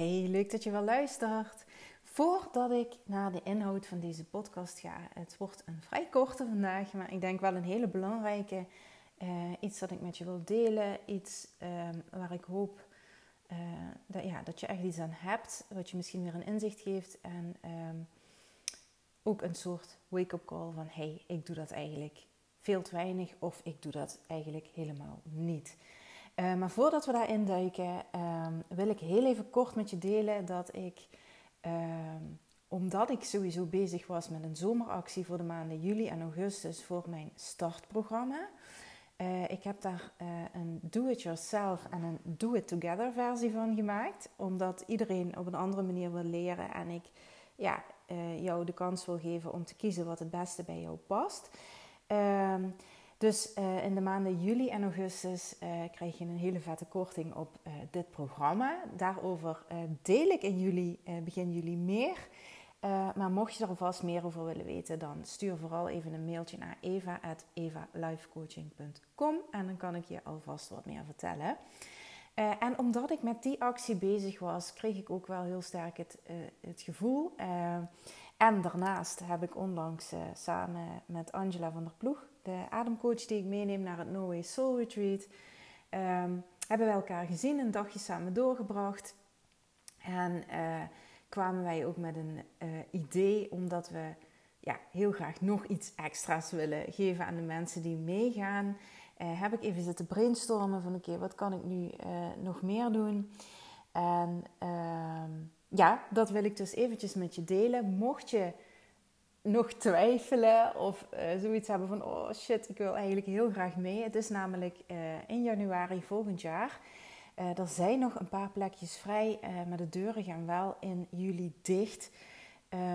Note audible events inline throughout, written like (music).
Hey, leuk dat je wel luistert. Voordat ik naar de inhoud van deze podcast ga, het wordt een vrij korte vandaag, maar ik denk wel een hele belangrijke. Uh, iets dat ik met je wil delen, iets um, waar ik hoop uh, dat, ja, dat je echt iets aan hebt, wat je misschien weer een inzicht geeft en um, ook een soort wake-up call van hey, ik doe dat eigenlijk veel te weinig of ik doe dat eigenlijk helemaal niet. Uh, maar voordat we daarin duiken, um, wil ik heel even kort met je delen dat ik, um, omdat ik sowieso bezig was met een zomeractie voor de maanden juli en augustus voor mijn startprogramma. Uh, ik heb daar uh, een do-it-yourself en een do-it-together versie van gemaakt. Omdat iedereen op een andere manier wil leren en ik ja, jou de kans wil geven om te kiezen wat het beste bij jou past. Um, dus uh, in de maanden juli en augustus uh, krijg je een hele vette korting op uh, dit programma. Daarover deel ik in juli, begin juli meer. maar mocht je er alvast meer over willen weten, dan stuur vooral even een mailtje naar eva.evalifecoaching.com en dan kan ik je alvast wat meer vertellen. en omdat ik met die actie bezig was, kreeg ik ook wel heel sterk het, het gevoel. En daarnaast heb ik onlangs samen met Angela van der Ploeg de ademcoach die ik meeneem naar het No Way Soul Retreat, um, hebben we elkaar gezien, een dagje samen doorgebracht. En uh, kwamen wij ook met een uh, idee, omdat we ja, heel graag nog iets extra's willen geven aan de mensen die meegaan. Heb ik even zitten brainstormen van oké, wat kan ik nu nog meer doen? En ehm, ja, dat wil ik dus eventjes met je delen. Mocht je nog twijfelen of uh, zoiets hebben van oh shit, ik wil eigenlijk heel graag mee. Het is namelijk uh, in januari volgend jaar. Uh, er zijn nog een paar plekjes vrij, maar de deuren gaan wel in juli dicht.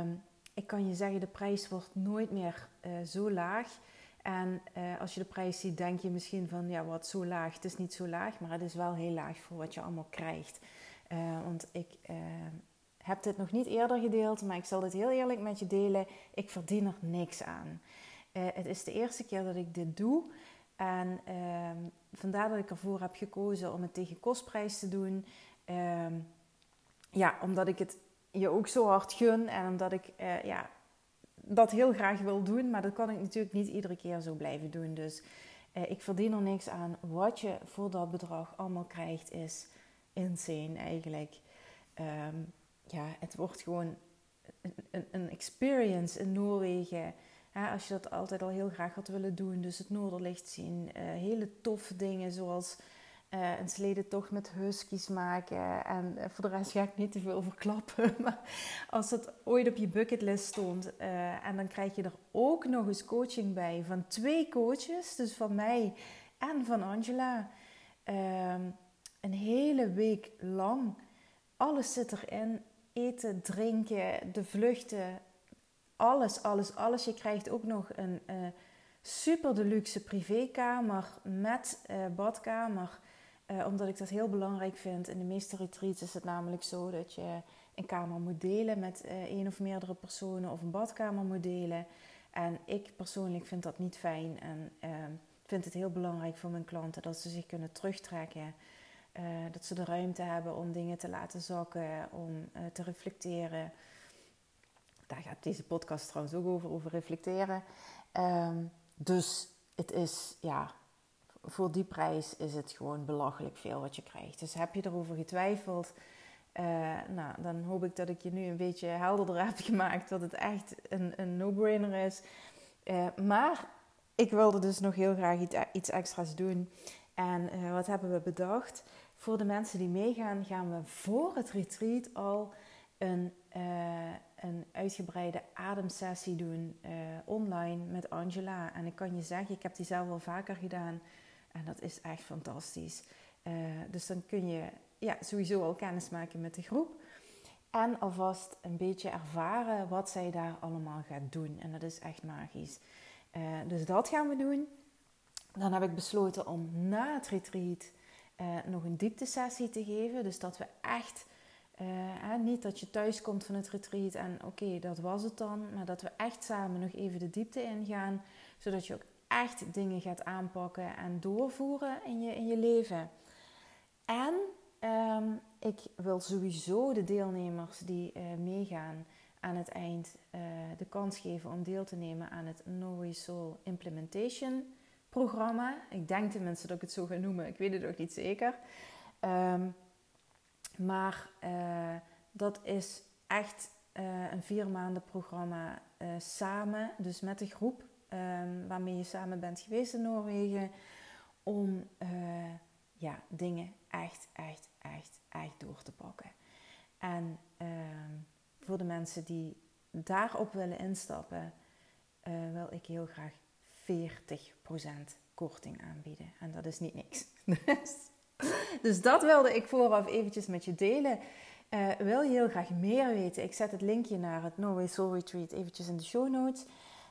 Um, ik kan je zeggen, de prijs wordt nooit meer zo laag. En als je de prijs ziet, denk je misschien van ja, wat zo laag. Het is niet zo laag, maar het is wel heel laag voor wat je allemaal krijgt. Want ik heb dit nog niet eerder gedeeld, maar ik zal dit heel eerlijk met je delen. Ik verdien er niks aan. Uh, het is de eerste keer dat ik dit doe. En uh, vandaar dat ik ervoor heb gekozen om het tegen kostprijs te doen. Uh, ja, omdat ik het je ook zo hard gun en omdat ik ja, dat heel graag wil doen. Maar dat kan ik natuurlijk niet iedere keer zo blijven doen. Dus ik verdien er niks aan. Wat je voor dat bedrag allemaal krijgt is insane eigenlijk. Um, ja, het wordt gewoon een, een, een experience in Noorwegen. als je dat altijd al heel graag had willen doen. Dus het Noorderlicht zien. Uh, hele toffe dingen zoals uh, een sledentocht met huskies maken. En uh, voor de rest ga ik niet te veel verklappen. (laughs) Maar als dat ooit op je bucketlist stond. en dan krijg je er ook nog eens coaching bij van twee coaches. Dus van mij en van Angela. Ehm, een hele week lang. Alles zit erin eten, drinken, de vluchten, alles, alles, alles. Je krijgt ook nog een uh, super deluxe privékamer met uh, badkamer. Uh, omdat ik dat heel belangrijk vind. In de meeste retreats is het namelijk zo dat je een kamer moet delen met één of meerdere personen of een badkamer moet delen. En ik persoonlijk vind dat niet fijn en vind het heel belangrijk voor mijn klanten dat ze zich kunnen terugtrekken. Uh, dat ze de ruimte hebben om dingen te laten zakken, om uh, te reflecteren. Daar gaat deze podcast trouwens ook over, over reflecteren. Um, dus het is, ja, voor die prijs is het gewoon belachelijk veel wat je krijgt. Dus heb je erover getwijfeld, uh, nou, dan hoop ik dat ik je nu een beetje helderder (laughs) heb gemaakt dat het echt een, een no-brainer is. maar ik wilde dus nog heel graag iets extra's doen. En wat hebben we bedacht? Voor de mensen die meegaan, gaan we voor het retreat al een, uh, een uitgebreide ademsessie doen uh, online met Angela. En ik kan je zeggen, ik heb die zelf al vaker gedaan. En dat is echt fantastisch. Uh, dus dan kun je ja, sowieso al kennis maken met de groep. En alvast een beetje ervaren wat zij daar allemaal gaat doen. En dat is echt magisch. dus dat gaan we doen. Dan heb ik besloten om na het retreat nog een dieptesessie te geven. Dus dat we echt, uh, niet dat je thuis komt van het retreat en oké, dat was het dan. Maar dat we echt samen nog even de diepte ingaan. Zodat je ook echt dingen gaat aanpakken en doorvoeren in je, in je leven. En Ehm, ik wil sowieso de deelnemers die uh, meegaan aan het eind uh, de kans geven om deel te nemen aan het Norway Soul Implementation programma. Ik denk tenminste dat ik het zo ga noemen. Ik weet het ook niet zeker. Um, maar uh, dat is echt een vier maanden programma samen, dus met de groep um, waarmee je samen bent geweest in Noorwegen, om ja, dingen echt, echt, echt, echt door te pakken. En ehm, voor de mensen die daarop willen instappen, wil ik heel graag 40% korting aanbieden. En dat is niet niks. (laughs) dus dat wilde ik vooraf eventjes met je delen. Uh, wil je heel graag meer weten? Ik zet het linkje naar het Norway Soul Retreat eventjes in de show notes.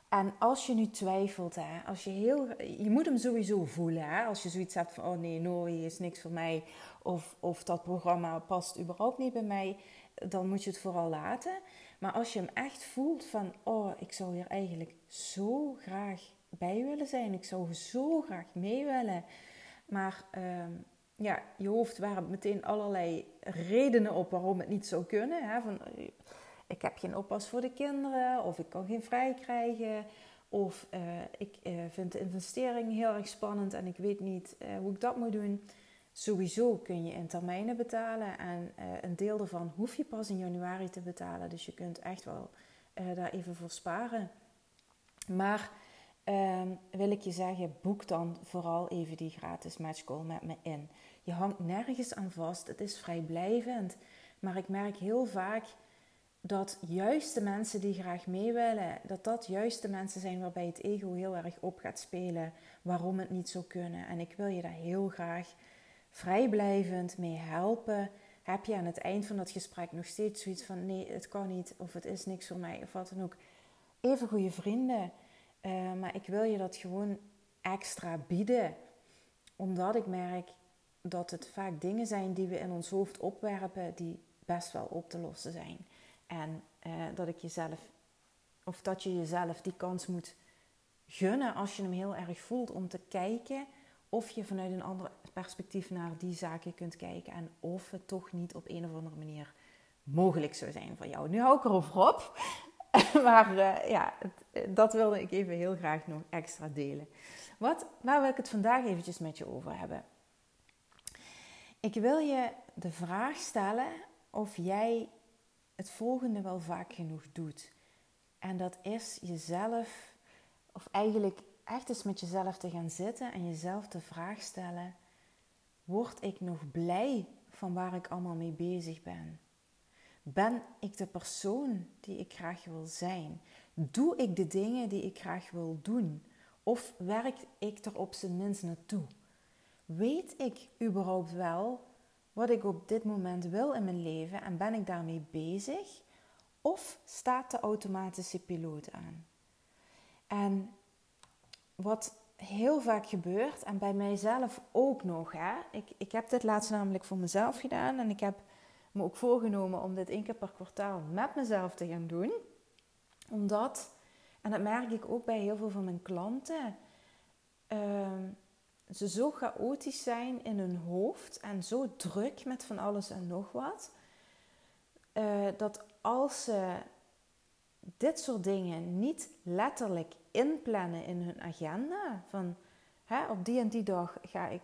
En als je nu twijfelt, hè, als je, heel, je moet hem sowieso voelen. Hè, als je zoiets hebt van, oh nee, Nori is niks voor mij. Of, of dat programma past überhaupt niet bij mij. Dan moet je het vooral laten. Maar als je hem echt voelt van, oh, ik zou hier eigenlijk zo graag bij willen zijn. Ik zou zo graag mee willen. Maar uh, ja, je hoofd waren meteen allerlei redenen op waarom het niet zou kunnen. Hè, van, ik heb geen oppas voor de kinderen, of ik kan geen vrij krijgen, of uh, ik uh, vind de investering heel erg spannend en ik weet niet hoe ik dat moet doen. Sowieso kun je in termijnen betalen en een deel daarvan hoef je pas in januari te betalen. Dus je kunt echt wel daar even voor sparen. Maar ehm, wil ik je zeggen, boek dan vooral even die gratis matchcall met me in. Je hangt nergens aan vast, het is vrijblijvend. Maar ik merk heel vaak dat juist de mensen die graag mee willen, dat dat juist de mensen zijn waarbij het ego heel erg op gaat spelen waarom het niet zou kunnen. En ik wil je daar heel graag vrijblijvend mee helpen. Heb je aan het eind van dat gesprek nog steeds zoiets van nee, het kan niet of het is niks voor mij of wat dan ook. Even goede vrienden. Uh, maar ik wil je dat gewoon extra bieden. Omdat ik merk dat het vaak dingen zijn die we in ons hoofd opwerpen die best wel op te lossen zijn. En uh, dat ik jezelf, of dat je jezelf die kans moet gunnen als je hem heel erg voelt om te kijken of je vanuit een ander perspectief naar die zaken kunt kijken en of het toch niet op een of andere manier mogelijk zou zijn voor jou. Nu hou ik erover op, (laughs) maar uh, ja, het, dat wilde ik even heel graag nog extra delen. Wat, waar wil ik het vandaag eventjes met je over hebben? Ik wil je de vraag stellen of jij het volgende wel vaak genoeg doet. En dat is jezelf, of eigenlijk echt eens met jezelf te gaan zitten en jezelf de vraag stellen: Word ik nog blij van waar ik allemaal mee bezig ben? Ben ik de persoon die ik graag wil zijn? Doe ik de dingen die ik graag wil doen? Of werk ik er op zijn minst naartoe? Weet ik überhaupt wel wat ik op dit moment wil in mijn leven en ben ik daarmee bezig? Of staat de automatische piloot aan? En wat heel vaak gebeurt, en bij mijzelf ook nog, hè? Ik, ik heb dit laatst namelijk voor mezelf gedaan en ik heb me ook voorgenomen om dit één keer per kwartaal met mezelf te gaan doen. Omdat, en dat merk ik ook bij heel veel van mijn klanten, ehm, ze zo chaotisch zijn in hun hoofd en zo druk met van alles en nog wat, uh, dat als ze dit soort dingen niet letterlijk inplannen in hun agenda, van hè, op die en die dag ga ik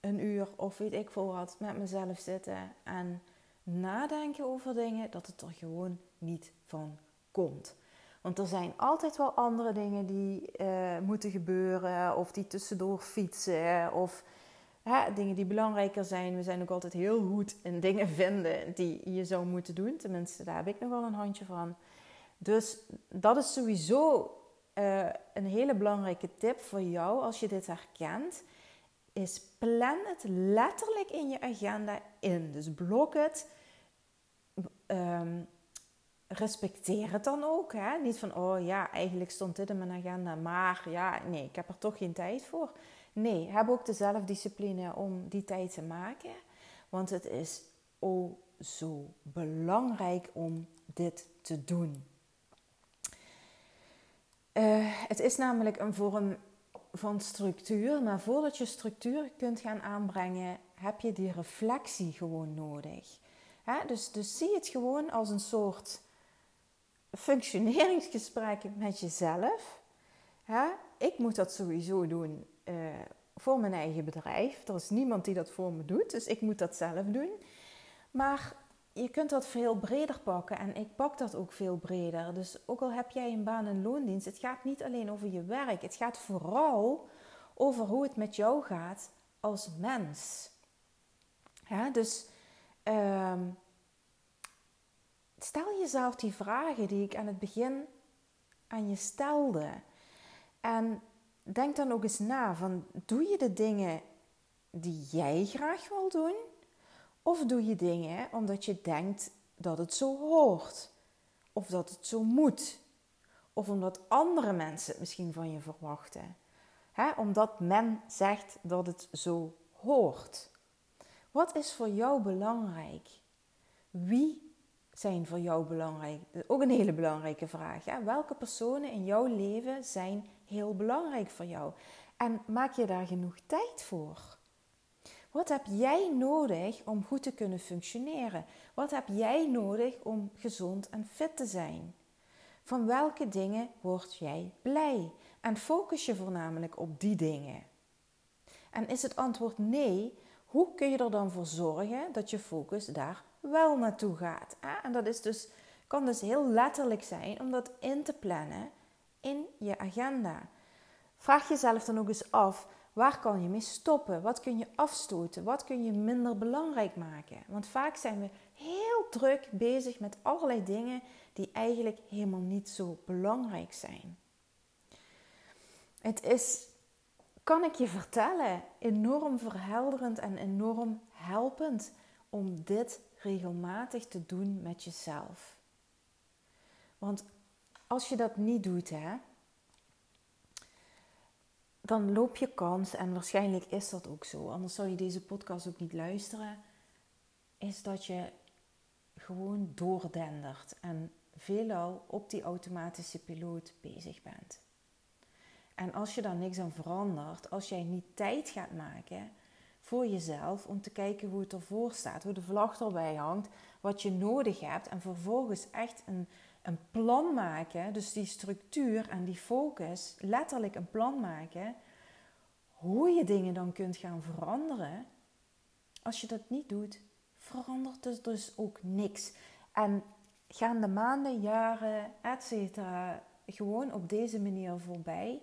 een uur of weet ik veel wat met mezelf zitten en nadenken over dingen, dat het er gewoon niet van komt. Want er zijn altijd wel andere dingen die uh, moeten gebeuren, of die tussendoor fietsen, of hè, dingen die belangrijker zijn. We zijn ook altijd heel goed in dingen vinden die je zou moeten doen. Tenminste, daar heb ik nog wel een handje van. Dus dat is sowieso uh, een hele belangrijke tip voor jou als je dit herkent. Is plan het letterlijk in je agenda in. Dus blok het. Um, respecteer het dan ook. Hè? Niet van, oh ja, eigenlijk stond dit in mijn agenda, maar ja, nee, ik heb er toch geen tijd voor. Nee, heb ook de zelfdiscipline om die tijd te maken. Want het is oh zo belangrijk om dit te doen. Uh, het is namelijk een vorm van structuur, maar voordat je structuur kunt gaan aanbrengen, heb je die reflectie gewoon nodig. Dus, dus zie het gewoon als een soort functioneringsgesprek met jezelf. ik moet dat sowieso doen uh, voor mijn eigen bedrijf. Er is niemand die dat voor me doet, dus ik moet dat zelf doen. Maar je kunt dat veel breder pakken en ik pak dat ook veel breder. Dus ook al heb jij een baan en loondienst, het gaat niet alleen over je werk. Het gaat vooral over hoe het met jou gaat als mens. Dus ehm, stel jezelf die vragen die ik aan het begin aan je stelde. En denk dan ook eens na van doe je de dingen die jij graag wil doen? Of doe je dingen omdat je denkt dat het zo hoort? Of dat het zo moet? Of omdat andere mensen het misschien van je verwachten? Omdat men zegt dat het zo hoort. Wat is voor jou belangrijk? Wie zijn voor jou belangrijk? Ook een hele belangrijke vraag. Welke personen in jouw leven zijn heel belangrijk voor jou? En maak je daar genoeg tijd voor? Wat heb jij nodig om goed te kunnen functioneren? Wat heb jij nodig om gezond en fit te zijn? Van welke dingen word jij blij? En focus je voornamelijk op die dingen. En is het antwoord nee, hoe kun je er dan voor zorgen dat je focus daar wel naartoe gaat? En dat is dus, kan dus heel letterlijk zijn om dat in te plannen in je agenda. Vraag jezelf dan ook eens af Waar kan je mee stoppen? Wat kun je afstoten? Wat kun je minder belangrijk maken? Want vaak zijn we heel druk bezig met allerlei dingen die eigenlijk helemaal niet zo belangrijk zijn. Het is, kan ik je vertellen, enorm verhelderend en enorm helpend om dit regelmatig te doen met jezelf. Want als je dat niet doet, hè, dan loop je kans, en waarschijnlijk is dat ook zo, anders zou je deze podcast ook niet luisteren, is dat je gewoon doordendert en veelal op die automatische piloot bezig bent. En als je daar niks aan verandert, als jij niet tijd gaat maken voor jezelf om te kijken hoe het ervoor staat, hoe de vlag erbij hangt, wat je nodig hebt en vervolgens echt een, een plan maken, dus die structuur en die focus, letterlijk een plan maken, hoe je dingen dan kunt gaan veranderen. Als je dat niet doet, verandert er dus ook niks. En gaan de maanden, jaren, etc. gewoon op deze manier voorbij.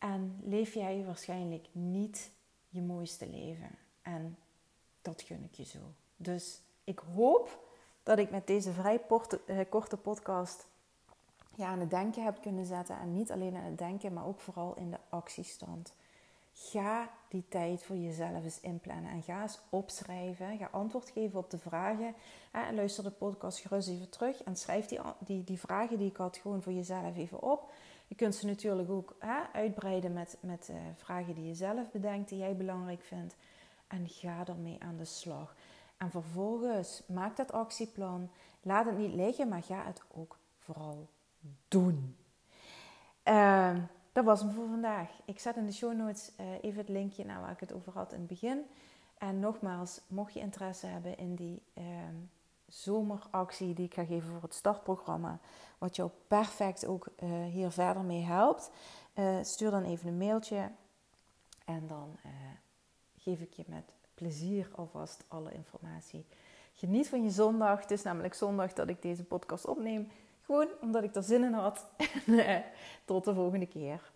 En leef jij waarschijnlijk niet je mooiste leven. En dat gun ik je zo. Dus ik hoop dat ik met deze vrij eh, korte podcast ja, aan het denken heb kunnen zetten. En niet alleen aan het denken, maar ook vooral in de actiestand. Ga die tijd voor jezelf eens inplannen en ga eens opschrijven. Ga antwoord geven op de vragen. En luister de podcast gerust even terug en schrijf die, die, die vragen die ik had gewoon voor jezelf even op. Je kunt ze natuurlijk ook hè, uitbreiden met, met uh, vragen die je zelf bedenkt, die jij belangrijk vindt. En ga ermee aan de slag. En vervolgens maak dat actieplan. Laat het niet liggen, maar ga het ook vooral doen. Uh, dat was hem voor vandaag. Ik zet in de show notes uh, even het linkje naar waar ik het over had in het begin. En nogmaals, mocht je interesse hebben in die uh, zomeractie die ik ga geven voor het startprogramma, wat jou perfect ook uh, hier verder mee helpt, eh, stuur dan even een mailtje en dan geef ik je met plezier alvast alle informatie. Geniet van je zondag. Het is namelijk zondag dat ik deze podcast opneem. Gewoon omdat ik er zin in had. (laughs) Tot de volgende keer.